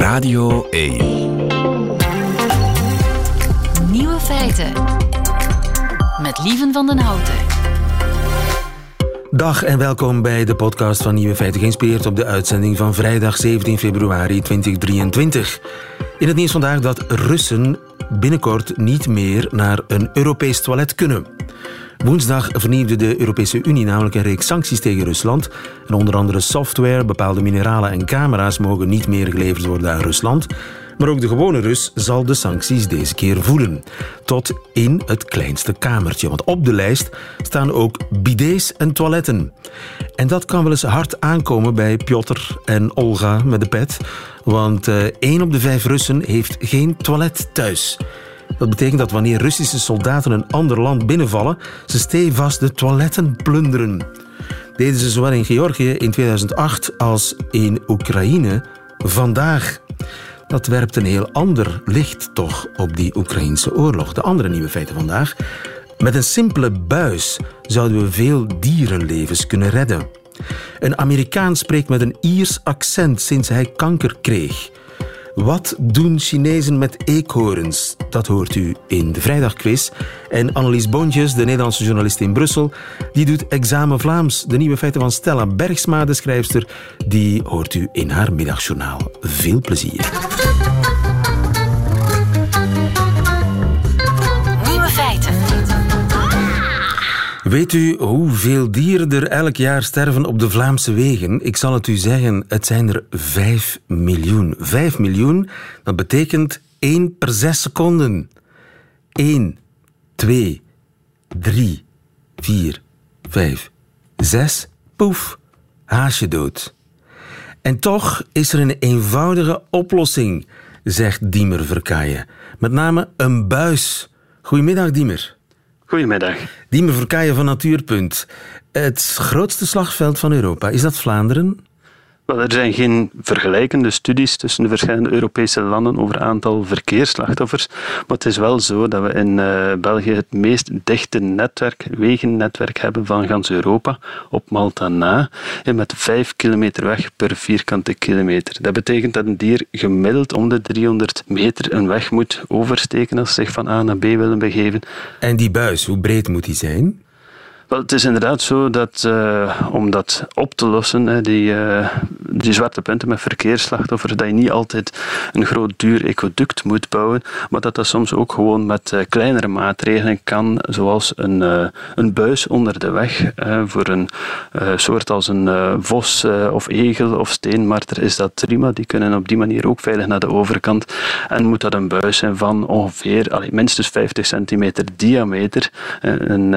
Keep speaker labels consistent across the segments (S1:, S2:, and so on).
S1: Radio 1.
S2: Nieuwe feiten. Met Lieven van den Houten.
S3: Dag en welkom bij de podcast van Nieuwe Feiten, geïnspireerd op de uitzending van vrijdag 17 februari 2023. In het nieuws vandaag dat Russen binnenkort niet meer naar een Europees toilet kunnen. Woensdag vernieuwde de Europese Unie namelijk een reeks sancties tegen Rusland. En onder andere software, bepaalde mineralen en camera's mogen niet meer geleverd worden aan Rusland. Maar ook de gewone Rus zal de sancties deze keer voelen. Tot in het kleinste kamertje. Want op de lijst staan ook bidets en toiletten. En dat kan wel eens hard aankomen bij Piotr en Olga met de pet. Want uh, één op de vijf Russen heeft geen toilet thuis. Dat betekent dat wanneer Russische soldaten een ander land binnenvallen, ze stevast de toiletten plunderen. Deden ze zowel in Georgië in 2008 als in Oekraïne vandaag. Dat werpt een heel ander licht toch op die Oekraïnse oorlog. De andere nieuwe feiten vandaag. Met een simpele buis zouden we veel dierenlevens kunnen redden. Een Amerikaan spreekt met een Iers accent sinds hij kanker kreeg. Wat doen Chinezen met eekhoorns? Dat hoort u in de vrijdagquiz. En Annelies Bontjes, de Nederlandse journalist in Brussel, die doet examen Vlaams. De nieuwe feiten van Stella Bergsma, de schrijfster, die hoort u in haar middagjournaal. Veel plezier. Weet u hoeveel dieren er elk jaar sterven op de Vlaamse wegen? Ik zal het u zeggen, het zijn er 5 miljoen. 5 miljoen, dat betekent 1 per 6 seconden. 1, 2, 3, 4, 5, 6, poef, haasje dood. En toch is er een eenvoudige oplossing, zegt Diemer Verkaaien. Met name een buis. Goedemiddag, Diemer.
S4: Goedemiddag.
S3: Diemer Verkaaien van Natuurpunt. Het grootste slagveld van Europa, is dat Vlaanderen?
S4: Er zijn geen vergelijkende studies tussen de verschillende Europese landen over aantal verkeersslachtoffers. Maar het is wel zo dat we in uh, België het meest dichte netwerk, wegennetwerk hebben van gans Europa, op Malta na, en met 5 kilometer weg per vierkante kilometer. Dat betekent dat een dier gemiddeld om de 300 meter een weg moet oversteken als ze zich van A naar B willen begeven.
S3: En die buis, hoe breed moet die zijn?
S4: Wel, het is inderdaad zo dat uh, om dat op te lossen, die, uh, die zwarte punten met verkeersslachtoffers, dat je niet altijd een groot duur ecoduct moet bouwen, maar dat dat soms ook gewoon met uh, kleinere maatregelen kan, zoals een, een buis onder de weg voor een soort als een vos of egel of steenmarter is dat prima. Die kunnen op die manier ook veilig naar de overkant. En moet dat een buis zijn van ongeveer allee, minstens 50 centimeter diameter, een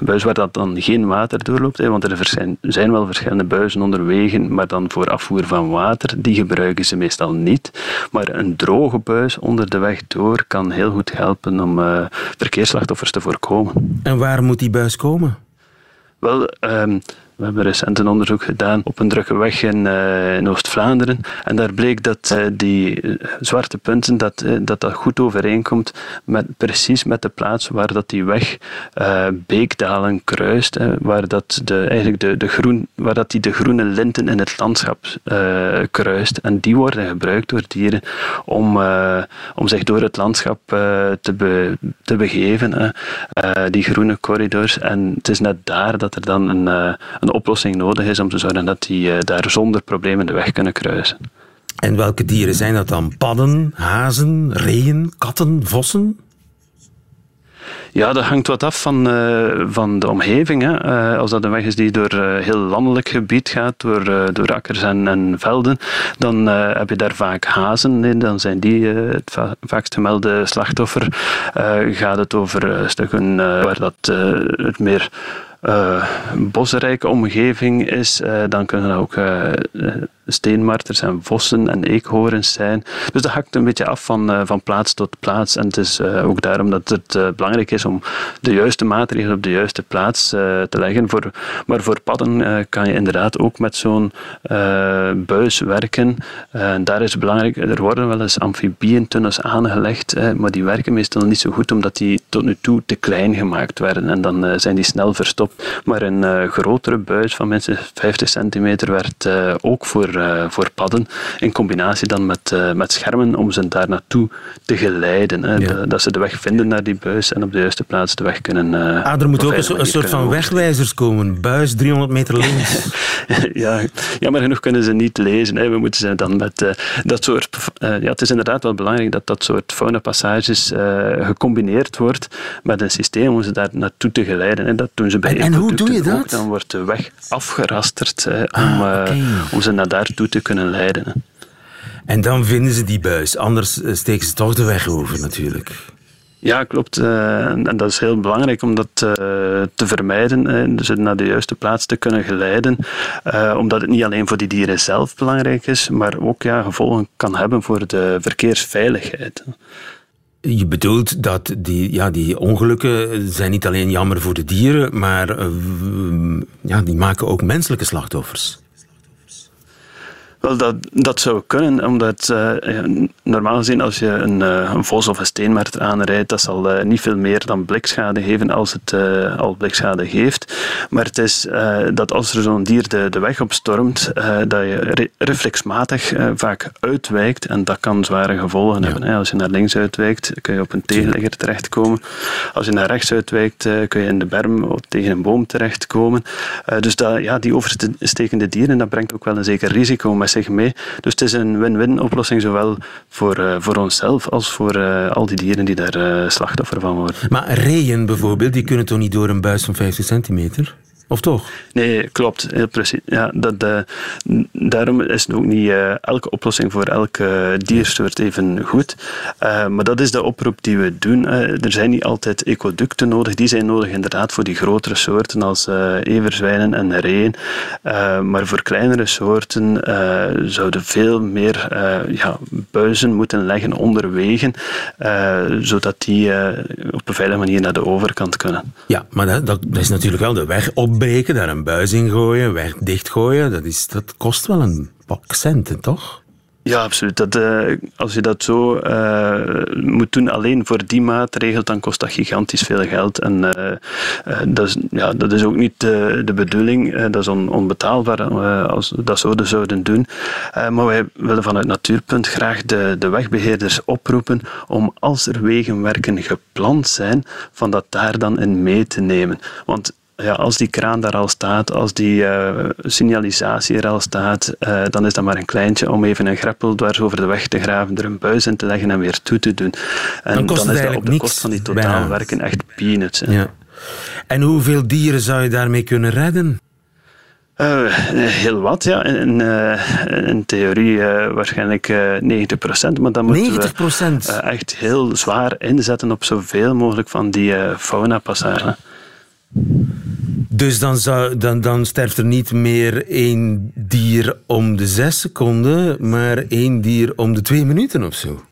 S4: buis waar dat dan geen water doorloopt. Hè, want er zijn, zijn wel verschillende buizen onderwegen, maar dan voor afvoer van water, die gebruiken ze meestal niet. Maar een droge buis onder de weg door kan heel goed helpen om uh, verkeersslachtoffers te voorkomen.
S3: En waar moet die buis komen?
S4: Wel, um, we hebben recent een onderzoek gedaan op een drukke weg in, uh, in Oost-Vlaanderen. En daar bleek dat uh, die zwarte punten, dat, dat dat goed overeenkomt met, precies met de plaats waar dat die weg beekdalen kruist. waar dat de, eigenlijk de, de groen, waar dat die de groene linten in het landschap kruist. En die worden gebruikt door dieren om, om zich door het landschap te, te begeven. die groene corridors. En het is net daar dat er dan een, een oplossing nodig is om te zorgen dat die uh, daar zonder problemen de weg kunnen kruisen.
S3: En welke dieren zijn dat dan? Padden, hazen, reeën, katten, vossen?
S4: Ja, dat hangt wat af van, uh, van de omgeving. Hè. Uh, als dat een weg is die door uh, heel landelijk gebied gaat, door, door akkers en, en velden, dan heb je daar vaak hazen. Nee, dan zijn die het va vaakst gemelde slachtoffer. gaat het over stukken waar dat het meer bosrijke omgeving is, uh, dan kunnen dat ook uh, steenmarters en vossen en eekhoorns zijn. Dus dat hangt een beetje af van, van plaats tot plaats. En het is ook daarom dat het belangrijk is om de juiste maatregelen op de juiste plaats te leggen. Voor, maar voor padden kan je inderdaad ook met zo'n buis werken. En daar is belangrijk, er worden wel eens amfibieëntunnels aangelegd, maar die werken meestal niet zo goed omdat die tot nu toe te klein gemaakt werden. En dan zijn die snel verstopt maar een grotere buis van minstens 50 centimeter werd ook voor, voor padden. In combinatie dan met, met schermen om ze daar naartoe te geleiden. Hè. dat ze de weg vinden naar die buis en op de juiste plaats de weg kunnen.
S3: ah, er moet ook een, een soort van wegwijzers komen. Buis 300 meter links.
S4: ja, jammer genoeg kunnen ze niet lezen. Hè. We moeten ze dan met dat soort. ja, het is inderdaad wel belangrijk dat dat soort faunapassages gecombineerd wordt met een systeem om ze daar naartoe te geleiden. En dat doen ze bij
S3: en, en hoe doe je dat?
S4: dan wordt de weg afgerasterd om, ah, eh, om ze naar daartoe te kunnen leiden.
S3: En dan vinden ze die buis, anders eh, steken ze toch de weg over natuurlijk.
S4: Ja, klopt. Uh, en dat is heel belangrijk om dat uh, te vermijden, uh, dus naar de juiste plaats te kunnen geleiden. omdat het niet alleen voor die dieren zelf belangrijk is, maar ook ja, gevolgen kan hebben voor de verkeersveiligheid.
S3: Je bedoelt dat die, ja, die ongelukken zijn niet alleen jammer voor de dieren, maar ja, die maken ook menselijke slachtoffers.
S4: Wel, dat, dat zou kunnen, omdat uh, normaal gezien als je een, uh, een, vos of een steenmarter aanrijdt, dat zal uh, niet veel meer dan blikschade geven als het al blikschade geeft. Maar het is dat als er zo'n dier de, de weg opstormt, dat je re reflexmatig vaak uitwijkt en dat kan zware gevolgen hebben. Hè. Als je naar links uitwijkt, kun je op een tegenligger terechtkomen. Als je naar rechts uitwijkt, kun je in de berm of tegen een boom terechtkomen. dus dat, ja, die overstekende dieren, dat brengt ook wel een zeker risico zich mee. Dus het is een win-win oplossing, zowel voor, uh, voor onszelf als voor uh, al die dieren die daar uh, slachtoffer van worden.
S3: Maar reeën bijvoorbeeld, die kunnen toch niet door een buis van 50 centimeter? Of toch?
S4: Nee, klopt. Heel precies. Ja, dat, uh, daarom is ook niet uh, elke oplossing voor elke diersoort even goed. Uh, maar dat is de oproep die we doen. er zijn niet altijd ecoducten nodig. Die zijn nodig inderdaad voor die grotere soorten als everzwijnen en reeën. maar voor kleinere soorten zouden veel meer ja, buizen moeten leggen onder wegen, zodat die op een veilige manier naar de overkant kunnen.
S3: Ja, maar dat, dat is natuurlijk wel de weg op breken, daar een buis in gooien, weg dichtgooien, dat, is, dat kost wel een pak centen, toch?
S4: Ja, absoluut. Dat, uh, als je dat zo uh, moet doen alleen voor die maatregel, dan kost dat gigantisch veel geld. En uh, dat, is, ja, dat is ook niet de bedoeling. dat is on, onbetaalbaar als we dat zouden zouden doen. maar wij willen vanuit Natuurpunt graag de, de wegbeheerders oproepen om als er wegenwerken gepland zijn, van dat daar dan in mee te nemen. Want ja, als die kraan daar al staat, als die uh, signalisatie er al staat, uh, dan is dat maar een kleintje om even een greppel dwars over de weg te graven, er een buis in te leggen en weer toe te doen. En
S3: dan, kost
S4: dan
S3: is dat
S4: op de kost van die totaalwerken echt peanuts.
S3: Ja. En hoeveel dieren zou je daarmee kunnen redden?
S4: Uh, heel wat, ja. In, uh, in theorie uh, waarschijnlijk 90%. Maar dan moeten 90%. we echt heel zwaar inzetten op zoveel mogelijk van die fauna-passagen.
S3: Dus dan, zou, dan, dan sterft er niet meer één dier om de zes seconden, maar één dier om de twee minuten of zo.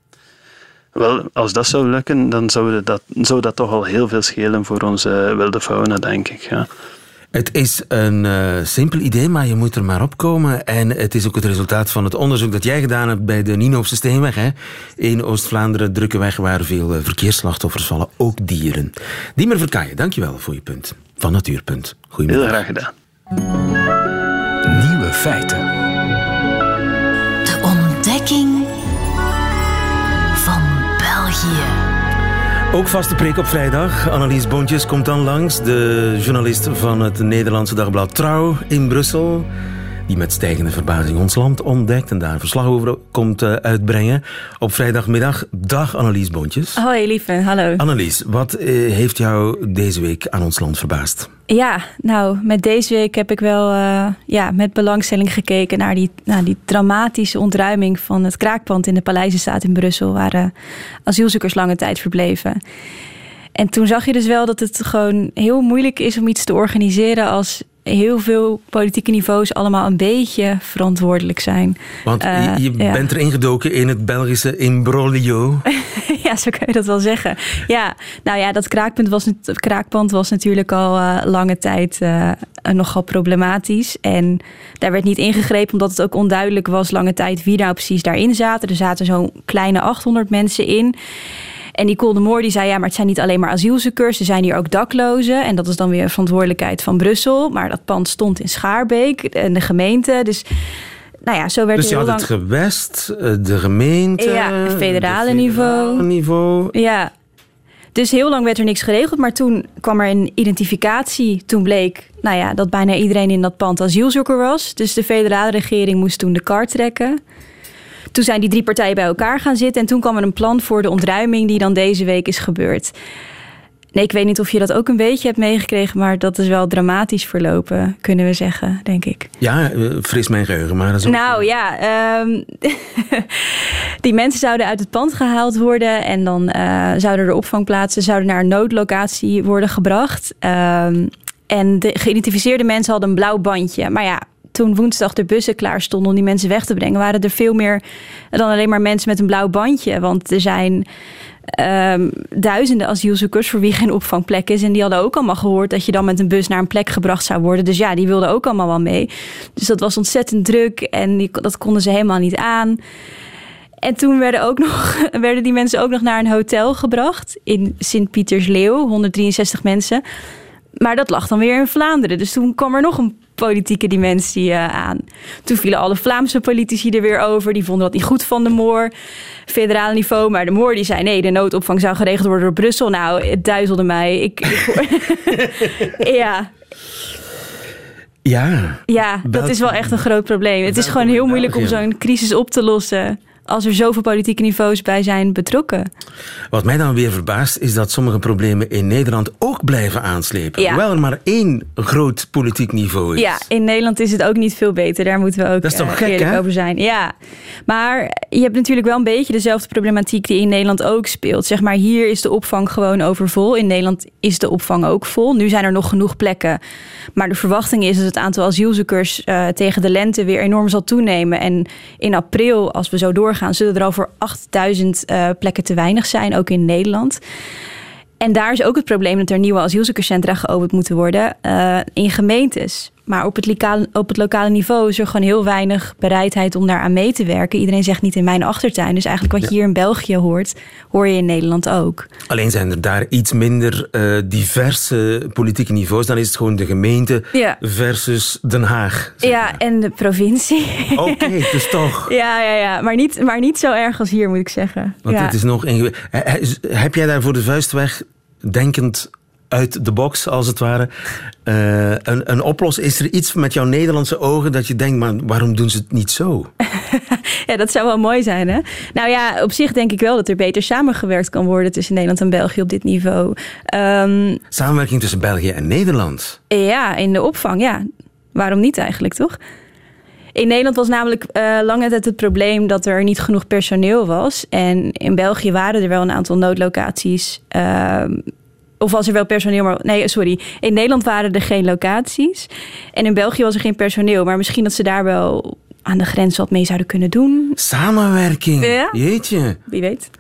S4: Wel, als dat zou lukken, dan zou dat, zou dat toch al heel veel schelen voor onze wilde fauna, denk ik. Ja.
S3: Het is een uh, simpel idee, maar je moet er maar op komen. En het is ook het resultaat van het onderzoek dat jij gedaan hebt bij de Ninoopse Steenweg. Hè? In Oost-Vlaanderen, drukke weg waar veel uh, verkeersslachtoffers vallen, ook dieren. Diemer Verkaaien, dankjewel voor je punt. Van Natuurpunt. Goedemiddag.
S4: Heel graag gedaan.
S1: Nieuwe feiten.
S2: De ontdekking
S3: Ook vaste preek op vrijdag. Annelies Bontjes komt dan langs, de journalist van het Nederlandse dagblad Trouw in Brussel. Die met stijgende verbazing ons land ontdekt en daar verslag over komt eh, uitbrengen. Op vrijdagmiddag. Dag Annelies Bontjes.
S5: Hoi lieve, hallo.
S3: Annelies, wat eh, heeft jou deze week aan ons land verbaasd?
S5: Ja, nou, met deze week heb ik wel uh, ja, met belangstelling gekeken naar die, naar die dramatische ontruiming van het kraakpand in de Paleizenstaat in Brussel, waar uh, asielzoekers lange tijd verbleven. En toen zag je dus wel dat het gewoon heel moeilijk is om iets te organiseren als heel veel politieke niveaus allemaal een beetje verantwoordelijk zijn.
S3: Want uh, je, bent er ingedoken in het Belgische imbroglio.
S5: ja, zo kan je dat wel zeggen. Ja, nou ja, dat kraakpunt was, kraakpand was natuurlijk al uh, lange tijd uh, nogal problematisch. En daar werd niet ingegrepen omdat het ook onduidelijk was lange tijd wie nou precies daarin zaten. Er zaten zo'n kleine 800 mensen in. En Nicole de Moor die zei, ja, maar het zijn niet alleen maar asielzoekers, er zijn hier ook daklozen. En dat is dan weer verantwoordelijkheid van Brussel. Maar dat pand stond in Schaarbeek en de gemeente. Dus nou ja, zo werd
S3: dus je had
S5: lang...
S3: het gewest, eh, de gemeente...
S5: Ja, het federale niveau.
S3: niveau.
S5: Ja. Dus heel lang werd er niks geregeld, maar toen kwam er een identificatie. Toen bleek nou ja, dat bijna iedereen in dat pand asielzoeker was. Dus de federale regering moest toen de kaart trekken. Toen zijn die drie partijen bij elkaar gaan zitten. En toen kwam er een plan voor de ontruiming die dan deze week is gebeurd. Nee, ik weet niet of je dat ook een beetje hebt meegekregen, maar dat is wel dramatisch verlopen, kunnen we zeggen, denk ik.
S3: Ja, eh, fris mijn geheugen, maar dat is ook-
S5: Nou ja, ehm, die mensen zouden uit het pand gehaald worden en dan eh, zouden er opvangplaatsen zouden naar een noodlocatie worden gebracht. Ehm, en de geïdentificeerde mensen hadden een blauw bandje. Maar ja, toen woensdag de bussen klaar stonden om die mensen weg te brengen, waren er veel meer dan alleen maar mensen met een blauw bandje. Want er zijn ehm, duizenden asielzoekers voor wie geen opvangplek is. En die hadden ook allemaal gehoord dat je dan met een bus naar een plek gebracht zou worden. Dus ja, die wilden ook allemaal wel mee. Dus dat was ontzettend druk en die, dat konden ze helemaal niet aan. En toen werden, ook nog, werden die mensen ook nog naar een hotel gebracht in Sint-Pietersleeuw, 163 mensen. Maar dat lag dan weer in Vlaanderen. Dus toen kwam er nog een politieke dimensie eh, aan. Toen vielen alle Vlaamse politici er weer over. Die vonden dat niet goed van de Moor. Federale niveau. Maar de Moor die zei nee, de noodopvang zou geregeld worden door Brussel. Nou, het duizelde mij. Ik, ik- ja,
S3: Ja,
S5: ja, dat is wel echt een groot probleem. Het is gewoon heel moeilijk om zo'n crisis op te lossen. Als er zoveel politieke niveaus bij zijn betrokken.
S3: wat mij dan weer verbaast is dat sommige problemen in Nederland ook blijven aanslepen.
S5: Ja.
S3: Hoewel er maar één groot politiek niveau is.
S5: Ja, in Nederland is het ook niet veel beter. Daar moeten we ook
S3: Dat is toch
S5: eh,
S3: gek,
S5: eerlijk
S3: hè?
S5: over zijn. Ja, maar je hebt natuurlijk wel een beetje dezelfde problematiek die in Nederland ook speelt. Zeg maar, hier is de opvang gewoon overvol. In Nederland is de opvang ook vol. Nu zijn er nog genoeg plekken. Maar de verwachting is dat het aantal asielzoekers eh, tegen de lente weer enorm zal toenemen. En in april, als we zo doorgaan, zullen er voor 8000 eh, plekken te weinig zijn, ook in Nederland. En daar is ook het probleem dat er nieuwe asielzoekerscentra geopend moeten worden eh, in gemeentes. Maar op het, lokale, op het lokale niveau is er gewoon heel weinig bereidheid om daar aan mee te werken. Iedereen zegt niet in mijn achtertuin. Dus eigenlijk wat je hier in België hoort, hoor je in Nederland ook.
S3: Alleen zijn er daar iets minder eh, diverse politieke niveaus. Dan is het gewoon de gemeente
S5: Ja.
S3: versus Den Haag. zeg
S5: Ja, en de provincie.
S3: Oké, dus toch.
S5: ja, ja, ja. Maar niet, maar niet zo erg als hier, moet ik zeggen.
S3: Want
S5: ja.
S3: het is nog ingewikkeld. Heb jij daar voor de vuist weg, denkend uit de box als het ware, eh, een, een oplossing? Is er iets met jouw Nederlandse ogen dat je denkt, maar waarom doen ze het niet zo?
S5: Ja, dat zou wel mooi zijn, hè? Nou ja, op zich denk ik wel dat er beter samengewerkt kan worden tussen Nederland en België op dit niveau. Ehm,
S3: Samenwerking tussen België en Nederland.
S5: ja, in de opvang, ja. Waarom niet eigenlijk, toch? In Nederland was namelijk eh, lange tijd het probleem dat er niet genoeg personeel was. En in België waren er wel een aantal noodlocaties. ehm, of was er wel personeel, maar nee, sorry. In Nederland waren er geen locaties. En in België was er geen personeel. Maar misschien dat ze daar wel aan de grens wat mee zouden kunnen doen.
S3: Samenwerking.
S5: Ja?
S3: Jeetje.
S5: Wie weet.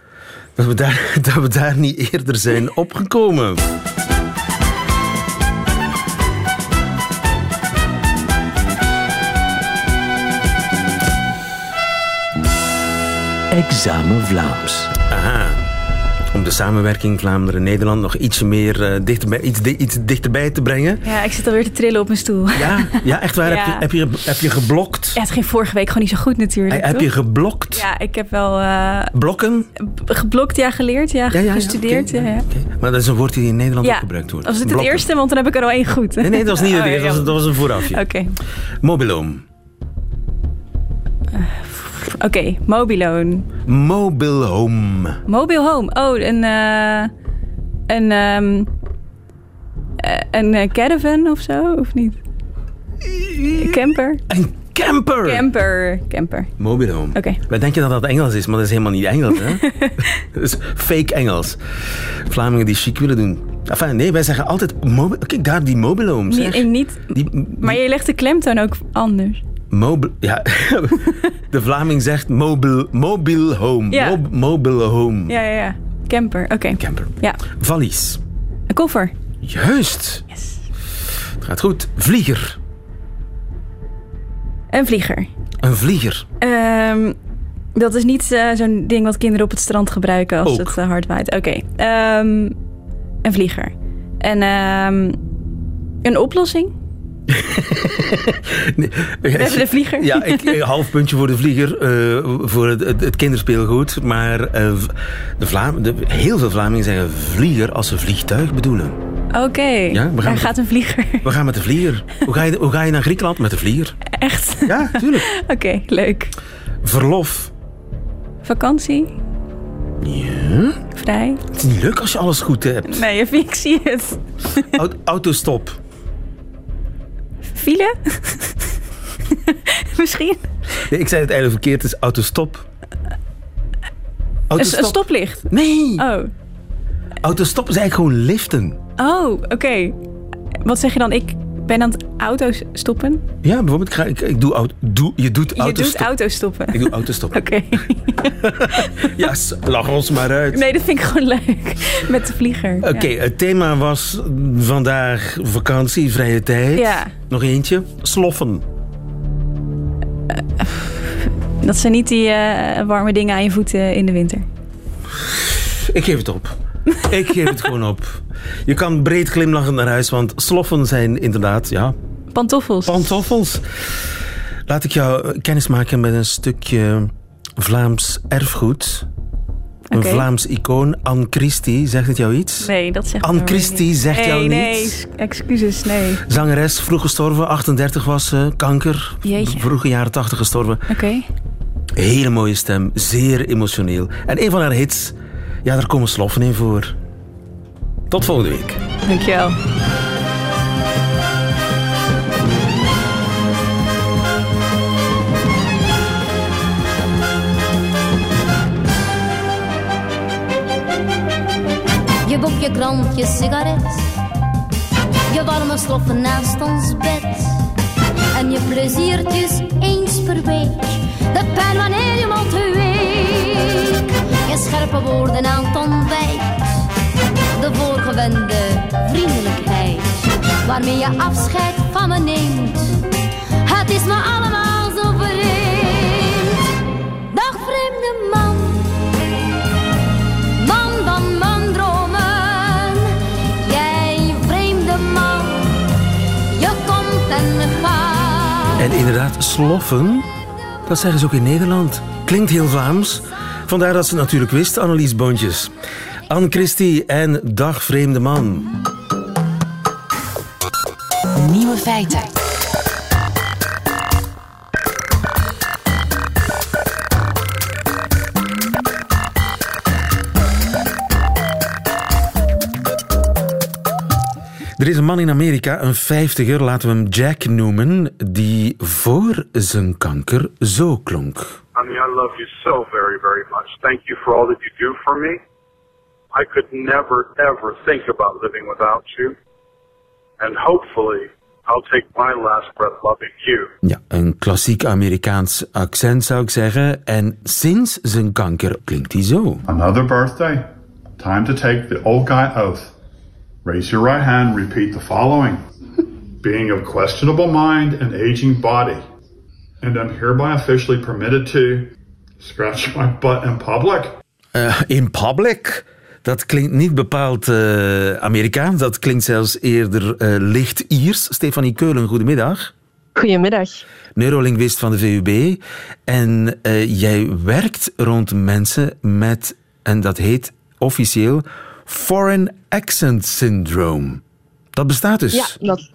S3: Dat we, daar, dat we daar niet eerder zijn opgekomen.
S1: Examen Vlaams.
S3: Aha. Om de samenwerking Vlaanderen-Nederland nog ietsje meer eh, dichterbij, iets, di- iets dichterbij te brengen.
S5: Ja, ik zit alweer te trillen op mijn stoel.
S3: Ja, ja echt waar.
S5: Ja.
S3: Heb, je, heb, je, heb je geblokt?
S5: Ja, het ging vorige week gewoon niet zo goed natuurlijk.
S3: heb je geblokt?
S5: Ja, ik heb wel eh,
S3: Blokken?
S5: geblokt, ja, geleerd, ja,
S3: Ja,
S5: gestudeerd.
S3: Maar dat is een woord die in Nederland ook gebruikt wordt.
S5: Was het het eerste? Want dan heb ik er al één goed.
S3: Nee, nee, dat was niet het
S5: Oh,
S3: eerste. Dat was, dat was een voorafje.
S5: Oké,
S3: Mobiloom.
S5: Oké. Mobiloon.
S3: Mobile home.
S5: Mobile home. Oh, een... eh, een... ehm, eh, een eh, caravan of zo, of niet? Een camper?
S3: Een camper.
S5: Camper. Camper.
S3: Mobile home.
S5: Oké.
S3: Wij denken dat dat Engels is, maar dat is helemaal niet Engels. Hè? dat is fake Engels. Vlamingen die chic willen doen. Enfin, nee, wij zeggen altijd... Kijk, daar die mobile home, zeg.
S5: Niet, en niet,
S3: Die, die
S5: maar je legt de klemtoon ook anders.
S3: Mobile... Ja, de Vlaming zegt mobile, mobile home.
S5: Ja.
S3: Mob- mobile home.
S5: Ja, ja, ja. Camper, oké.
S3: Camper.
S5: Ja.
S3: Valies.
S5: Een koffer.
S3: Juist.
S5: Yes.
S3: Het gaat goed. Vlieger.
S5: Een vlieger.
S3: Een vlieger.
S5: Ehm, dat is niet eh, zo'n ding wat kinderen op het strand gebruiken als
S3: Ook.
S5: het eh, hard waait. Oké. Ehm, een vlieger. En ehm, een oplossing? Nee. De vlieger.
S3: Ja, ik, eh, half puntje voor de vlieger, uh, voor het, het, het, kinderspeelgoed. Maar uh, de Vlam de, heel veel Vlamingen zeggen vlieger als ze vliegtuig bedoelen.
S5: Oké, okay. ja, gaat een vlieger.
S3: We gaan met de vlieger. hoe, ga je, hoe ga je naar Griekenland met de vlieger?
S5: Echt?
S3: Ja, tuurlijk.
S5: Oké, okay, leuk.
S3: Verlof.
S5: Vakantie.
S3: Ja?
S5: Vrij.
S3: Het is niet leuk als je alles goed hebt.
S5: Nee, ik zie het.
S3: Autostop.
S5: File? Misschien?
S3: Nee, ik zei het eigenlijk verkeerd. Het is autostop.
S5: Autostop. Een stoplicht?
S3: Nee.
S5: Oh.
S3: Autostop is eigenlijk gewoon liften.
S5: Oh, oké. Wat zeg je dan? Ik ben aan het auto's stoppen?
S3: Ja, bijvoorbeeld, ik, ik, ik doe, auto, doe, je doet auto's
S5: Je doet auto's stoppen.
S3: Ik doe auto's stoppen.
S5: Oké.
S3: ja, lach ons maar uit.
S5: Nee, dat vind ik gewoon leuk. Met de vlieger.
S3: Oké, het thema was vandaag vakantie, vrije tijd.
S5: Ja.
S3: Nog eentje. Sloffen.
S5: Uh, dat zijn niet die uh, warme dingen aan je voeten in de winter.
S3: Ik geef het op. Ik geef het gewoon op. Je kan breed glimlachend naar huis, want sloffen zijn inderdaad, ja...
S5: Pantoffels.
S3: Pantoffels. Laat ik jou kennis maken met een stukje Vlaams erfgoed. Een Vlaams icoon, Anne Christie. Zegt het jou iets?
S5: Nee, dat zegt
S3: Anne Christie zegt jou
S5: niets?
S3: Nee,
S5: excuses, nee.
S3: Zangeres, vroeg gestorven, 38 was ze, kanker.
S5: Jeetje.
S3: Vroege jaren 80 gestorven.
S5: Oké.
S3: Hele mooie stem, zeer emotioneel. En een van haar hits, ja, daar komen sloffen in voor. Tot volgende week.
S5: Dankjewel.
S6: Je boek, je krant, je sigaret. Je warme sloffen naast ons bed. En je pleziertjes eens per week. De pijn wanneer je mond. Je scherpe woorden aan het ontbijt de voorgewende vriendelijkheid waarmee je afscheid van me neemt. Het is me allemaal zo vreemd. Dag vreemde man, man van mijn dromen. Jij vreemde man, je komt en gaat.
S3: En inderdaad, sloffen, dat zeggen ze ook in Nederland. Klinkt heel Vlaams. Vandaar dat ze natuurlijk wist, Annelies Boontjes. Anne Christie en Dag Vreemde Man.
S2: Nieuwe feiten.
S3: Er is een man in Amerika, een vijftiger, laten we hem Jack noemen, die voor zijn kanker zo klonk.
S7: Honey, I love you so very, very much. Thank you for all that you do for me. I could never, ever think about living without you. And hopefully, I'll take my last breath loving you.
S3: Ja, een klassiek Amerikaans accent zou ik zeggen. En sinds zijn kanker klinkt hij zo.
S8: Another birthday. Time to take the old guy oath. Raise your right hand, repeat the following. Being of questionable mind and aging body. And I'm hereby officially permitted to scratch my butt in public.
S3: Uh, in public? Dat klinkt niet bepaald uh, Amerikaans, dat klinkt zelfs eerder uh, licht Iers. Stefanie Keulen, goedemiddag.
S9: Goedemiddag.
S3: Neurolinguist van de VUB. En uh, jij werkt rond mensen met, en dat heet officieel, Foreign Accent Syndrome. Dat bestaat dus.
S9: Ja, dat,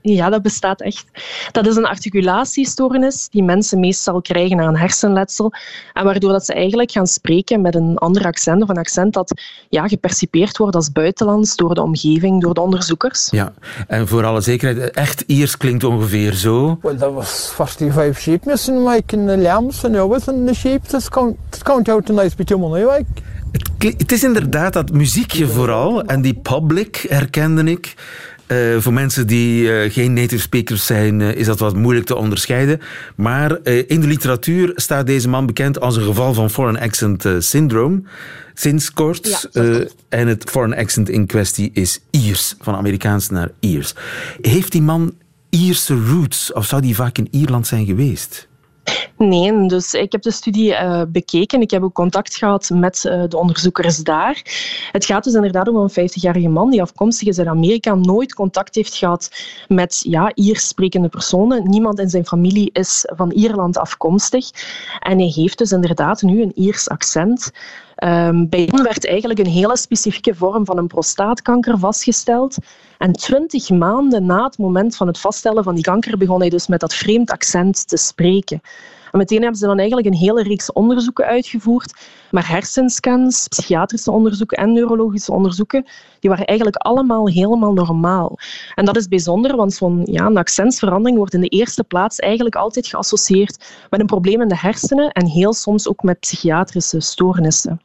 S9: ja, dat bestaat echt. Dat is een articulatiestoornis die mensen meestal krijgen na een hersenletsel. En waardoor dat ze eigenlijk gaan spreken met een ander accent of een accent dat ja, gepercipeerd wordt als buitenlands door de omgeving, door de onderzoekers.
S3: Ja, en voor alle zekerheid, echt Iers klinkt ongeveer zo.
S10: Well, that was 45 sheep missing, like, in the lambs and everything. The sheep, that's count, count out a nice bit of money, like.
S3: Het is inderdaad dat muziekje vooral, en die public herkende ik. Uh, voor mensen die uh, geen native speakers zijn, uh, is dat wat moeilijk te onderscheiden. Maar in de literatuur staat deze man bekend als een geval van foreign accent syndrome. Sinds kort. Ja, en het foreign accent in kwestie is Iers, van Amerikaans naar Iers. Heeft die man Ierse roots, of zou die vaak in Ierland zijn geweest?
S9: Nee, dus ik heb de studie uh, bekeken. Ik heb ook contact gehad met uh, de onderzoekers daar. Het gaat dus inderdaad om een 50-jarige man die afkomstig is uit Amerika, nooit contact heeft gehad met ja, Iers sprekende personen. Niemand in zijn familie is van Ierland afkomstig. En hij heeft dus inderdaad nu een Iers accent. Um, bij hem werd eigenlijk een hele specifieke vorm van een prostaatkanker vastgesteld. En twintig maanden na het moment van het vaststellen van die kanker begon hij dus met dat vreemd accent te spreken. En meteen hebben ze dan eigenlijk een hele reeks onderzoeken uitgevoerd. Maar hersenscans, psychiatrische onderzoeken en neurologische onderzoeken, die waren eigenlijk allemaal helemaal normaal. En dat is bijzonder, want zo'n ja, een accentsverandering wordt in de eerste plaats eigenlijk altijd geassocieerd met een probleem in de hersenen en heel soms ook met psychiatrische stoornissen.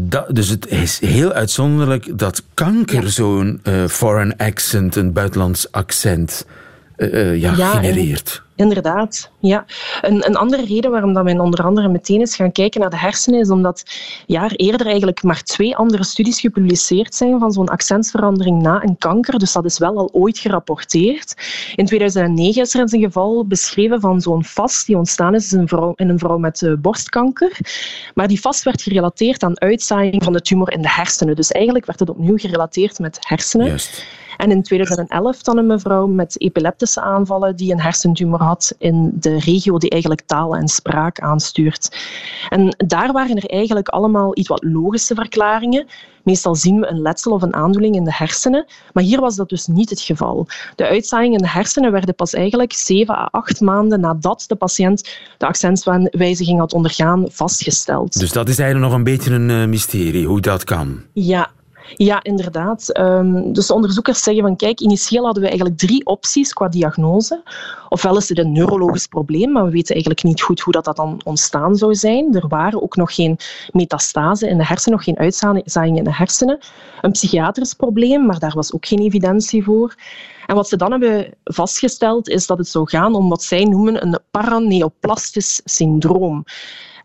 S3: Dat, dus het is heel uitzonderlijk dat kanker zo'n uh, foreign accent, een buitenlands accent, uh, uh, ja, ja, genereert.
S9: Inderdaad, ja. Een, een andere reden waarom dat men onder andere meteen is gaan kijken naar de hersenen, is omdat jaar eerder eigenlijk maar twee andere studies gepubliceerd zijn van zo'n accentsverandering na een kanker. Dus dat is wel al ooit gerapporteerd. In 2009 is er eens een geval beschreven van zo'n vast die ontstaan is in een vrouw, in een vrouw met uh, borstkanker. Maar die vast werd gerelateerd aan uitzaaiing van de tumor in de hersenen. Dus eigenlijk werd het opnieuw gerelateerd met hersenen. Juist. En in 2011 dan een mevrouw met epileptische aanvallen die een hersentumor had in de regio die eigenlijk taal en spraak aanstuurt. En daar waren er eigenlijk allemaal iets wat logische verklaringen. Meestal zien we een letsel of een aandoening in de hersenen, maar hier was dat dus niet het geval. De uitzaaiingen in de hersenen werden pas eigenlijk 7 à 8 maanden nadat de patiënt de accentswijziging had ondergaan vastgesteld.
S3: Dus dat is eigenlijk nog een beetje een eh, mysterie, hoe dat kan.
S9: Ja, ja, inderdaad. Um, dus de onderzoekers zeggen van kijk, initieel hadden we eigenlijk drie opties qua diagnose. Ofwel is het een neurologisch probleem, maar we weten eigenlijk niet goed hoe dat, dat dan ontstaan zou zijn. Er waren ook nog geen metastase in de hersenen, nog geen uitzaaiingen in de hersenen. Een psychiatrisch probleem, maar daar was ook geen evidentie voor. En wat ze dan hebben vastgesteld is dat het zou gaan om wat zij noemen een paraneoplastisch syndroom.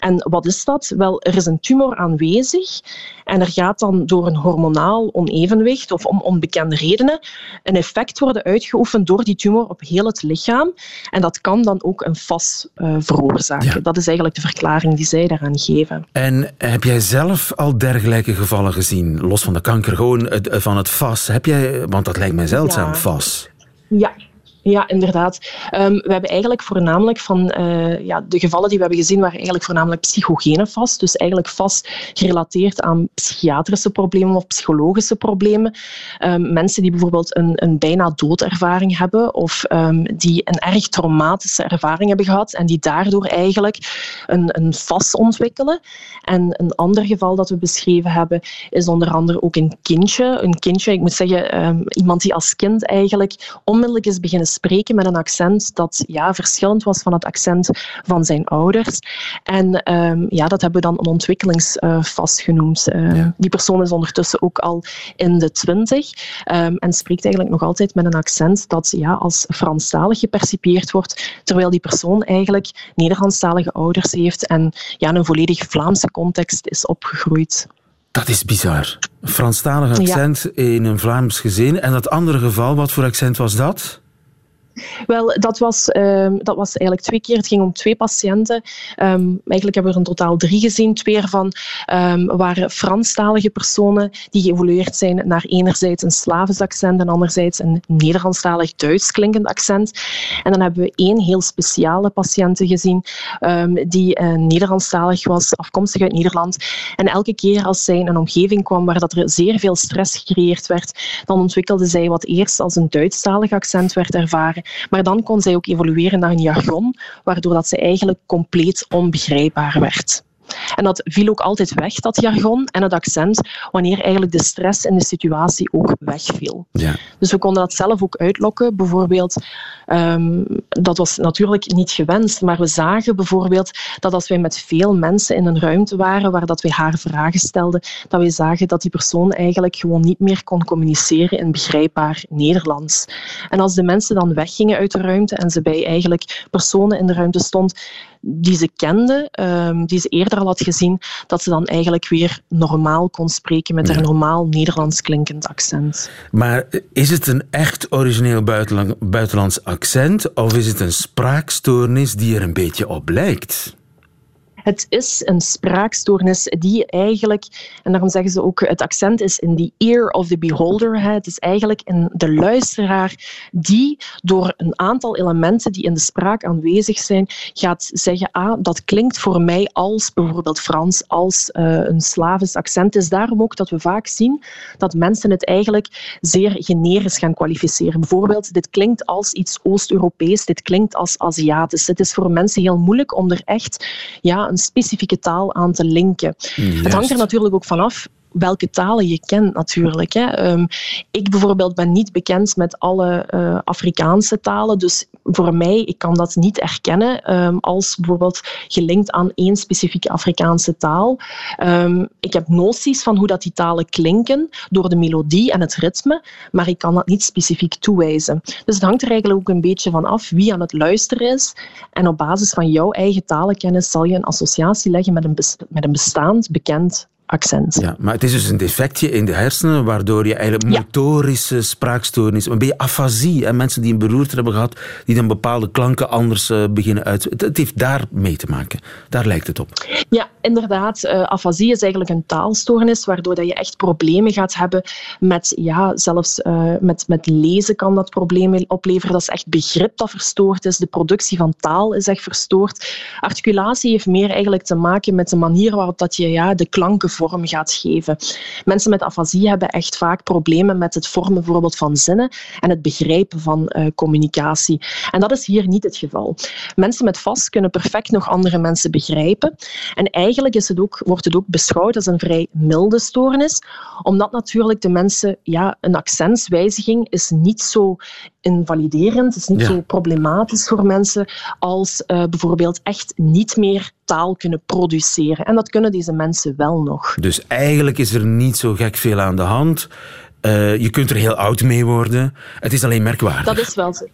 S9: En wat is dat? Wel, er is een tumor aanwezig en er gaat dan door een hormonaal onevenwicht of om onbekende redenen een effect worden uitgeoefend door die tumor op heel het lichaam. En dat kan dan ook een FAS uh, veroorzaken. Dat is eigenlijk de verklaring die zij daaraan geven.
S3: En heb jij zelf al dergelijke gevallen gezien? Los van de kanker, gewoon van het FAS. Heb jij, want dat lijkt mij zeldzaam, ja. FAS.
S9: Ja, ja, inderdaad. Um, we hebben eigenlijk voornamelijk van uh, ja, de gevallen die we hebben gezien, waren eigenlijk voornamelijk psychogene vast. Dus eigenlijk vast gerelateerd aan psychiatrische problemen of psychologische problemen. Um, mensen die bijvoorbeeld een, een bijna doodervaring hebben of um, die een erg traumatische ervaring hebben gehad en die daardoor eigenlijk een, een vast ontwikkelen. En een ander geval dat we beschreven hebben is onder andere ook een kindje. Een kindje, ik moet zeggen, iemand die als kind eigenlijk onmiddellijk is beginnen spreken met een accent dat ja, verschillend was van het accent van zijn ouders. En um, ja, dat hebben we dan een ontwikkelingsfase uh, genoemd. Ja. Die persoon is ondertussen ook al in de twintig um, en spreekt eigenlijk nog altijd met een accent dat ja, als Franstalig gepercipieerd wordt, terwijl die persoon eigenlijk Nederlandstalige ouders heeft en ja, in een volledig Vlaamse context is opgegroeid.
S3: Dat is bizar. Franstalig accent ja. in een Vlaams gezin. En dat andere geval, wat voor accent was dat?
S9: Wel, dat was, um, dat was eigenlijk twee keer. Het ging om twee patiënten. Um, eigenlijk hebben we er in totaal drie gezien. Twee ervan um, waren Franstalige personen die geëvolueerd zijn naar enerzijds een Slavisch accent en anderzijds een Nederlandstalig Duits klinkend accent. En dan hebben we één heel speciale patiënt gezien die uh, Nederlandstalig was, afkomstig uit Nederland. En elke keer als zij in een omgeving kwam waar dat er zeer veel stress gecreëerd werd, dan ontwikkelde zij wat eerst als een Duitsstalig accent werd ervaren maar dan kon zij ook evolueren naar een jargon, waardoor dat ze eigenlijk compleet onbegrijpbaar werd. En dat viel ook altijd weg, dat jargon en het accent, wanneer eigenlijk de stress in de situatie ook wegviel. Ja. Dus we konden dat zelf ook uitlokken. Bijvoorbeeld, um, dat was natuurlijk niet gewenst, maar we zagen bijvoorbeeld dat als wij met veel mensen in een ruimte waren waar dat wij haar vragen stelden, dat wij zagen dat die persoon eigenlijk gewoon niet meer kon communiceren in begrijpbaar Nederlands. En als de mensen dan weggingen uit de ruimte en ze bij eigenlijk personen in de ruimte stond, die ze kende, ehm, die ze eerder al had gezien, dat ze dan eigenlijk weer normaal kon spreken met haar normaal Nederlands klinkend accent.
S3: Maar is het een echt origineel buitenland, buitenlands accent of is het een spraakstoornis die er een beetje op lijkt?
S9: Het is een spraakstoornis die eigenlijk, en daarom zeggen ze ook, het accent is in the ear of the beholder. Het is eigenlijk in de luisteraar die door een aantal elementen die in de spraak aanwezig zijn, gaat zeggen, ah, dat klinkt voor mij als bijvoorbeeld Frans, als uh, een Slavisch accent. Het is daarom ook dat we vaak zien dat mensen het eigenlijk zeer generisch gaan kwalificeren. Bijvoorbeeld, dit klinkt als iets Oost-Europees, dit klinkt als Aziatisch. Het is voor mensen heel moeilijk om er echt ja, een specifieke taal aan te linken.
S3: Juist.
S9: Het hangt er natuurlijk ook vanaf welke talen je kent natuurlijk. Hè. Um, ik bijvoorbeeld ben niet bekend met alle uh, Afrikaanse talen, dus voor mij, ik kan dat niet erkennen um, als bijvoorbeeld gelinkt aan één specifieke Afrikaanse taal. Um, ik heb noties van hoe dat die talen klinken door de melodie en het ritme, maar ik kan dat niet specifiek toewijzen. Dus het hangt er eigenlijk ook een beetje van af wie aan het luisteren is en op basis van jouw eigen talenkennis zal je een associatie leggen met een, met een bestaand bekend accent.
S3: Ja, maar het is dus een defectje in de hersenen, waardoor je eigenlijk motorische spraakstoornis, een beetje afasie, en mensen die een beroerte hebben gehad, die dan bepaalde klanken anders uh, beginnen uit. Het, het, heeft daar mee te maken. Daar lijkt het op.
S9: Ja, inderdaad. Uh, afasie is eigenlijk een taalstoornis, waardoor dat je echt problemen gaat hebben met, ja, zelfs uh, met, met lezen kan dat problemen opleveren. Dat is echt begrip dat verstoord is. De productie van taal is echt verstoord. Articulatie heeft meer eigenlijk te maken met de manier waarop dat je ja, de klanken vorm gaat geven. Mensen met afasie hebben echt vaak problemen met het vormen bijvoorbeeld van zinnen en het begrijpen van uh, communicatie. En dat is hier niet het geval. Mensen met vast kunnen perfect nog andere mensen begrijpen. En eigenlijk is het ook, wordt het ook beschouwd als een vrij milde stoornis, omdat natuurlijk de mensen, ja, een accentswijziging is niet zo invaliderend, is niet
S3: Ja.
S9: zo problematisch voor mensen als uh, bijvoorbeeld echt niet meer kunnen produceren. En dat kunnen deze mensen wel nog.
S3: Dus eigenlijk is er niet zo gek veel aan de hand. Uh, je kunt er heel oud mee worden. Het is alleen merkwaardig.
S9: Dat is wel zo.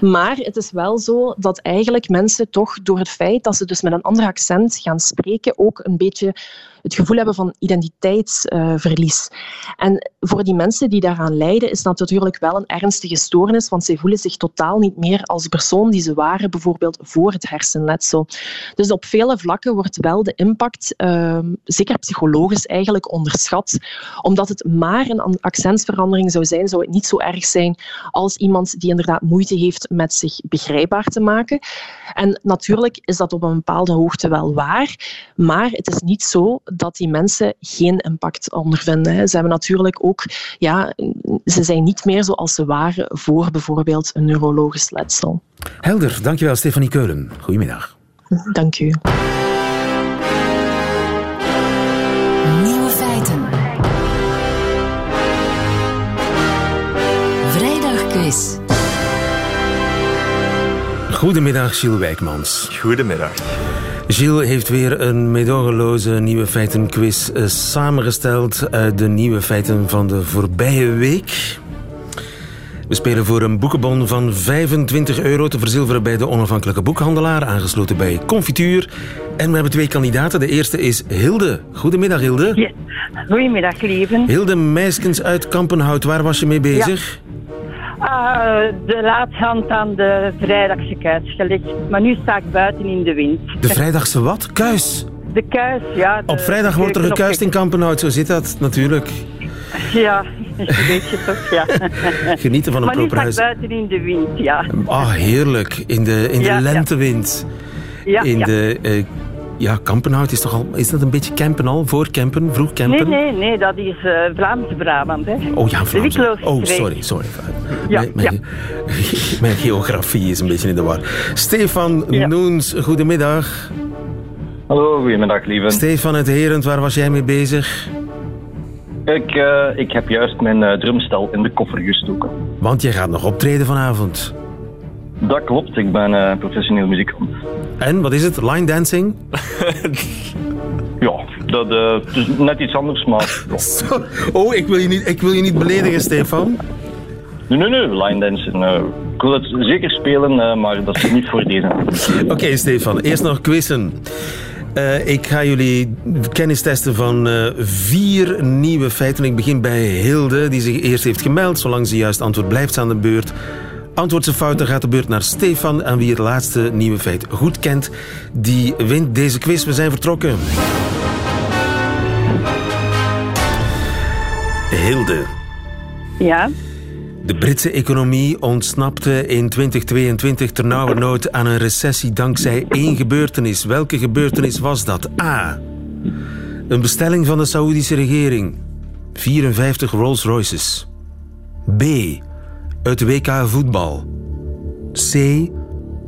S9: Maar het is wel zo dat eigenlijk mensen toch door het feit dat ze dus met een ander accent gaan spreken ook een beetje het gevoel hebben van identiteitsverlies. En voor die mensen die daaraan lijden is dat natuurlijk wel een ernstige stoornis, want zij voelen zich totaal niet meer als persoon die ze waren, bijvoorbeeld voor het hersenletsel. Dus op vele vlakken wordt wel de impact, uh, zeker psychologisch eigenlijk, onderschat. Omdat het maar een accentsverandering zou zijn, zou het niet zo erg zijn als iemand die inderdaad moeite heeft met zich begrijpbaar te maken. En natuurlijk is dat op een bepaalde hoogte wel waar, maar het is niet zo dat die mensen geen impact ondervinden. Ze hebben natuurlijk ook, ja, ze zijn niet meer zoals ze waren voor bijvoorbeeld een neurologisch letsel.
S3: Helder, dankjewel Stefanie Keulen. Goedemiddag.
S9: Dank u.
S3: Goedemiddag, Gilles Wijkmans.
S11: Goedemiddag.
S3: Gilles heeft weer een meedogenloze nieuwe feitenquiz uh, samengesteld uit de nieuwe feiten van de voorbije week. We spelen voor een boekenbon van 25 euro te verzilveren bij de onafhankelijke boekhandelaar, aangesloten bij Confituur. En we hebben twee kandidaten. De eerste is Hilde. Goedemiddag, Hilde.
S12: Ja. Goedemiddag, lieven.
S3: Hilde Meiskens uit Kampenhout. Waar was je mee bezig?
S12: Ja. Uh, de laatshand aan de vrijdagse kuis gelegd. Maar nu sta ik buiten in de wind.
S3: De vrijdagse wat? Kuis?
S12: De kuis, ja.
S3: Op vrijdag wordt er gekuist in Kampenhout. Zo zit dat natuurlijk.
S12: Ja, weet je toch, ja.
S3: Genieten van een
S12: maar
S3: proper
S12: Maar
S3: huis.
S12: nu sta ik buiten in de wind, ja.
S3: Ah, heerlijk. In de, in de
S12: Ja,
S3: lentewind.
S12: Ja,
S3: in de... eh, ja, Kampenhout is toch al... Is dat een beetje campen al? Voor campen? Vroeg
S12: Nee,
S3: campen?
S12: nee, nee, dat is uh, Vlaamse Brabant, hè.
S3: Oh ja,
S12: De
S3: Vlaams.
S12: Wikkeloze
S3: Oh, sorry, sorry.
S12: Ja,
S3: mijn, mijn, mijn geografie is een beetje in de war. Stefan
S12: Ja.
S3: Noens, goedemiddag.
S11: Hallo, goedemiddag lieve.
S3: Stefan uit Herend, waar was jij mee bezig?
S11: Ik, uh, ik heb juist mijn uh, drumstel in de koffer gestoken.
S3: Want jij gaat nog optreden vanavond.
S11: Dat klopt, ik ben uh, professioneel muzikant.
S3: En, wat is het? Line dancing?
S11: ja, dat uh, is net iets anders, maar... Ja.
S3: Oh, ik wil, je niet, ik wil je niet beledigen, Stefan.
S11: Nee, nee, nee, line dancing... Uh, ik wil het zeker spelen, eh, maar dat is niet voor deze.
S3: Oké, Stefan. Eerst nog quizzen. Eh, ik ga jullie kennis testen van eh, vier nieuwe feiten. Ik begin bij Hilde, die zich eerst heeft gemeld. Zolang ze juist antwoord blijft aan de beurt. Fout, dan gaat de beurt naar Stefan. En wie het laatste nieuwe feit goed kent, die wint deze quiz. We zijn vertrokken. Hilde.
S12: Ja.
S3: De Britse economie ontsnapte in 2022 ternauwernood aan een recessie dankzij één gebeurtenis. Welke gebeurtenis was dat? A. Een bestelling van de Saoedische regering. 54 Rolls Royces. B. Het WK voetbal. C.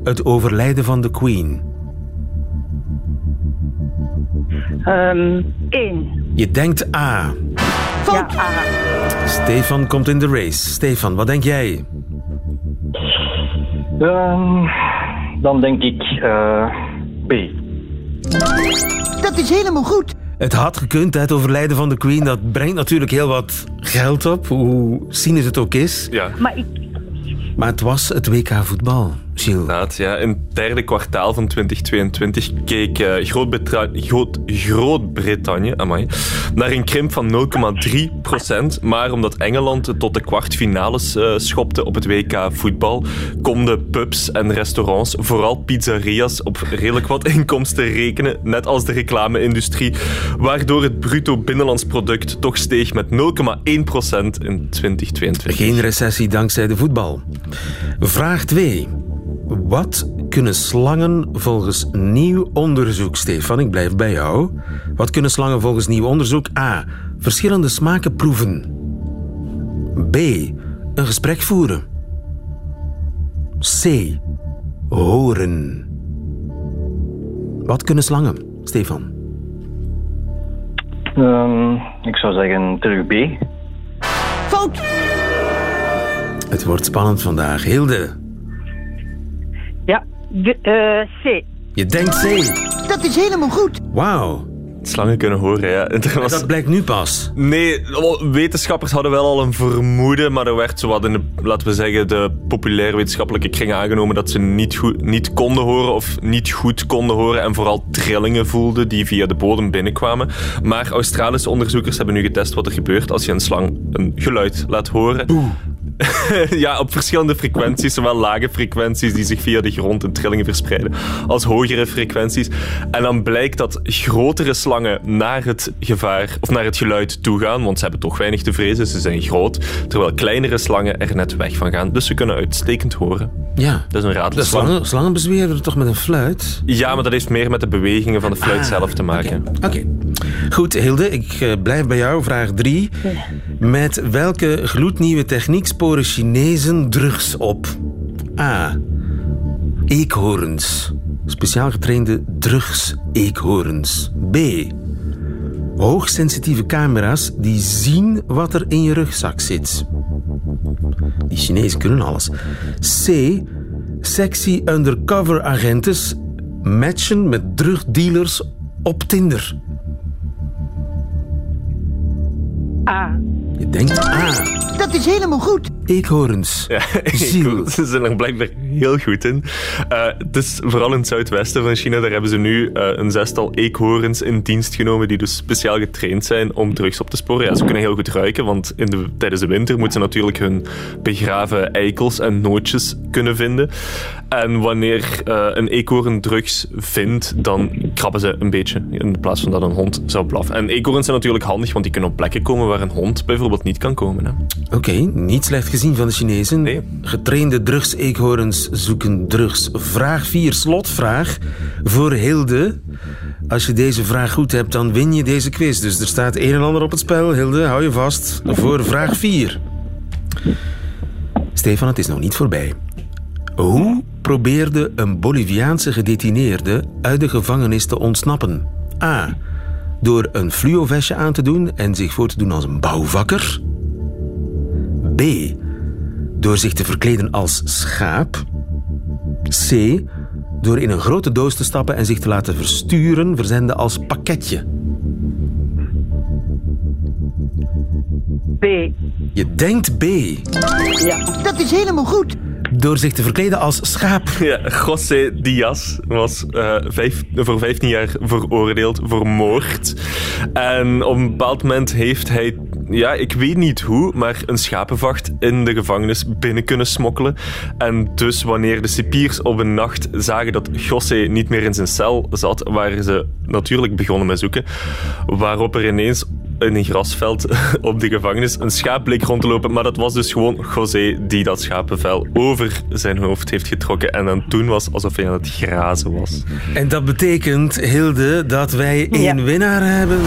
S3: Het overlijden van de Queen.
S12: Ehm één.
S3: Je denkt A.
S12: Ja, A.
S3: Stefan komt in de race. Stefan, wat denk jij?
S11: Ehm, dan denk ik eh, B.
S13: Dat is helemaal goed.
S3: Het had gekund, het overlijden van de Queen. Dat brengt natuurlijk heel wat geld op, hoe cynisch het ook is.
S14: Ja.
S12: Maar ik,
S3: Maar het was het WK voetbal.
S14: Inderdaad, ja. In het derde kwartaal van 2022 keek eh, Groot- Groot-Brittannië amai, naar een krimp van 0,3 procent. Maar omdat Engeland het tot de kwartfinales eh, schopte op het WK voetbal, konden pubs en restaurants, vooral pizzeria's, op redelijk wat inkomsten rekenen, net als de reclame-industrie, waardoor het bruto binnenlands product toch steeg met 0,1 procent in 2022.
S3: Geen recessie dankzij de voetbal. Vraag 2. Wat kunnen slangen volgens nieuw onderzoek, Stefan? Ik blijf bij jou. Wat kunnen slangen volgens nieuw onderzoek? A. Verschillende smaken proeven. B. Een gesprek voeren. C. Horen. Wat kunnen slangen, Stefan?
S11: Ehm, ik zou zeggen terug B.
S13: Fout.
S3: Het wordt spannend vandaag. Hilde.
S12: De, eh, C.
S3: je denkt C.
S13: Dat is helemaal goed.
S3: Wauw.
S14: Slangen kunnen horen, ja. Was-
S3: Dat blijkt nu pas.
S14: Nee, wetenschappers hadden wel al een vermoeden, maar er werd zowat in de, laten we zeggen, de populaire wetenschappelijke kringen aangenomen dat ze niet, goed, niet konden horen of niet goed konden horen en vooral trillingen voelden die via de bodem binnenkwamen. Maar Australische onderzoekers hebben nu getest wat er gebeurt als je een slang een geluid laat horen. ja, op verschillende frequenties, zowel lage frequenties die zich via de grond in trillingen verspreiden, als hogere frequenties. En dan blijkt dat grotere slangen naar het gevaar of naar het geluid toe gaan, want ze hebben toch weinig te vrezen, ze zijn groot, terwijl kleinere slangen er net weg van gaan. Dus ze kunnen uitstekend horen.
S3: Ja.
S14: Dat is een
S3: De
S14: ratelslang.
S3: slangen, slangen bezweren toch met een fluit?
S14: Ja, maar dat heeft meer met de bewegingen van de fluit zelf te maken.
S3: Oké. Goed, Hilde, ik eh, blijf bij jou. Vraag 3. Met welke gloednieuwe techniek sporen Chinezen drugs op? A. Eekhoorns. Speciaal getrainde drugs-eekhoorns. B. Hoogsensitieve camera's die zien wat er in je rugzak zit. Die Chinezen kunnen alles. C. Sexy undercover agentes matchen met drugdealers op Tinder.
S12: A.
S3: Je denkt A.
S13: Dat is helemaal goed.
S3: Eekhoorns.
S14: Ja,
S3: Gilles.
S14: ze zijn er blijkbaar heel goed in. Eh, het is vooral in het zuidwesten van China, daar hebben ze nu eh, een zestal eekhoorns in dienst genomen die dus speciaal getraind zijn om drugs op te sporen. Ja, ze kunnen heel goed ruiken, want in de, tijdens de winter moeten ze natuurlijk hun begraven eikels en nootjes kunnen vinden. En wanneer eh, een eekhoorn drugs vindt, dan krabben ze een beetje in plaats van dat een hond zou blaffen. En eekhoorns zijn natuurlijk handig, want die kunnen op plekken komen waar een hond bijvoorbeeld niet kan komen.
S3: Oké, niet slecht gezien van de Chinezen.
S14: Nee.
S3: Getrainde drugs-eekhoorns zoeken drugs. Vraag 4, slotvraag voor Hilde. Als je deze vraag goed hebt, dan win je deze quiz. Dus er staat een en ander op het spel. Hilde, hou je vast voor vraag 4. Stefan, het is nog niet voorbij. Hoe probeerde een Boliviaanse gedetineerde uit de gevangenis te ontsnappen? A. Door een fluovestje aan te doen en zich voor te doen als een bouwvakker. B. Door zich te verkleden als schaap. C. Door in een grote doos te stappen en zich te laten versturen, verzenden als pakketje.
S12: B.
S3: Je denkt B.
S12: Ja.
S13: Dat is helemaal goed.
S3: Door zich te verkleden als schaap.
S14: Ja, José Diaz was vijf, voor 15 jaar veroordeeld voor moord. En op een bepaald moment heeft hij, ja, ik weet niet hoe, maar een schapenvacht in de gevangenis binnen kunnen smokkelen. En dus wanneer de cipiers op een nacht zagen dat José niet meer in zijn cel zat, waren ze natuurlijk begonnen met zoeken. Waarop er ineens in een grasveld op de gevangenis een schaap bleek rond te lopen. Maar dat was dus gewoon José die dat schapenvel over zijn hoofd heeft getrokken. En dan toen was alsof hij aan het grazen was.
S3: En dat betekent, Hilde, dat wij één winnaar hebben.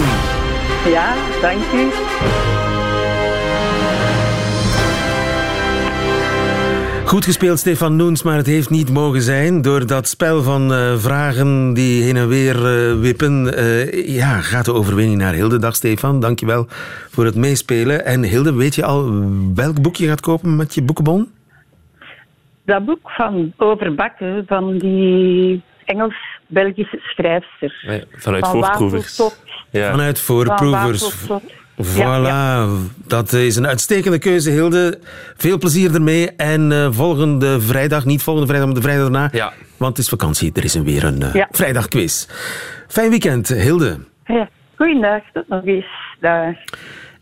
S12: Ja, dank u.
S3: Goed gespeeld, Stefan Noens, maar het heeft niet mogen zijn. Door dat spel van uh, vragen die heen en weer uh, wippen, uh, ja, gaat de overwinning naar Hilde. Dag Stefan, dankjewel voor het meespelen. En Hilde, weet je al welk boek je gaat kopen met je boekenbon?
S12: Dat boek van Overbakken, van die Engels-Belgische schrijfster.
S14: Ja, vanuit van voorproevers.
S3: Ja. Vanuit voorproevers. Van Voilà, dat is een uitstekende keuze, Hilde. Veel plezier ermee. En uh, volgende vrijdag, niet volgende vrijdag, maar de vrijdag daarna.
S14: Ja.
S3: Want het is vakantie, er is een weer een uh, ja. vrijdagquiz. Fijn weekend, Hilde.
S12: Ja, goeiedag, tot nog eens. Dag.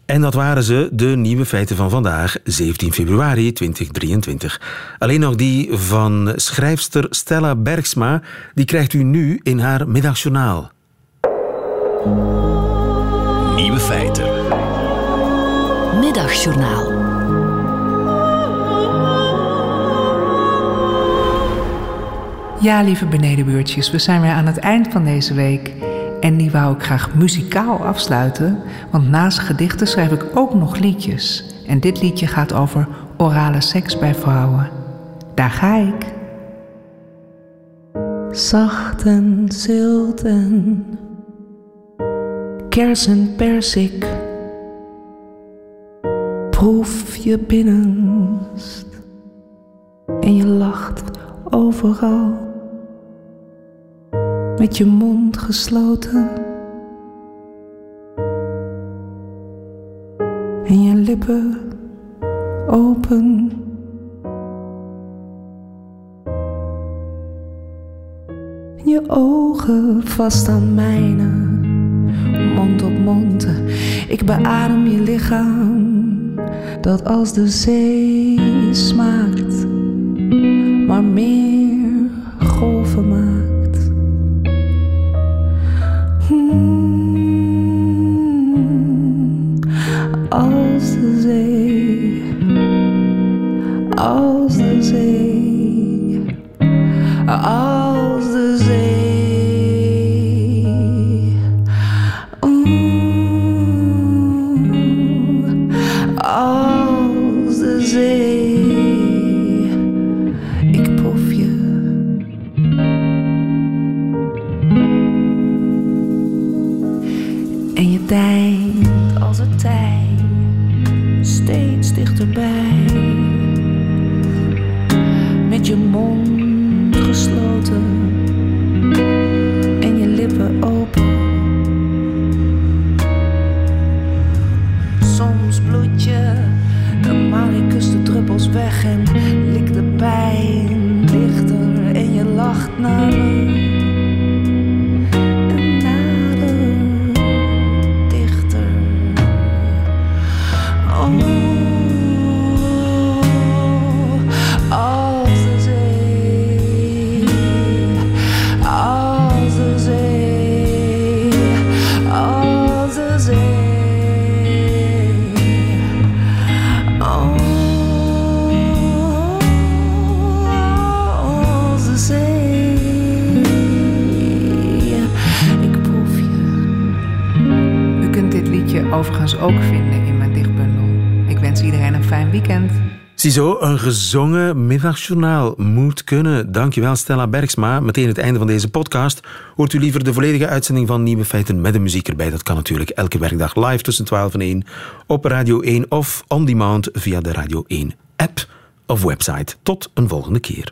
S3: En dat waren ze, de nieuwe feiten van vandaag, 17 februari 2023. Alleen nog die van schrijfster Stella Bergsma, die krijgt u nu in haar middagjournaal.
S1: Nieuwe feiten.
S2: Middagjournaal.
S15: Ja, lieve benedenbuurtjes, we zijn weer aan het eind van deze week. En die wou ik graag muzikaal afsluiten, want naast gedichten schrijf ik ook nog liedjes. En dit liedje gaat over orale seks bij vrouwen. Daar ga ik. Zacht en kersen persik. Proef je binnenst en je lacht overal. Met je mond gesloten en je lippen open. En je ogen vast aan mijne mond op mond. Ik beadem je lichaam, dat als de zee smaakt, maar meer golven maakt.
S3: Ziezo, een gezongen middagjournaal moet kunnen. Dankjewel Stella Bergsma. Meteen het einde van deze podcast. Hoort u liever de volledige uitzending van Nieuwe Feiten met de muziek erbij? Dat kan natuurlijk elke werkdag live tussen 12 en 1 op Radio 1 of on demand via de Radio 1 app of website. Tot een volgende keer.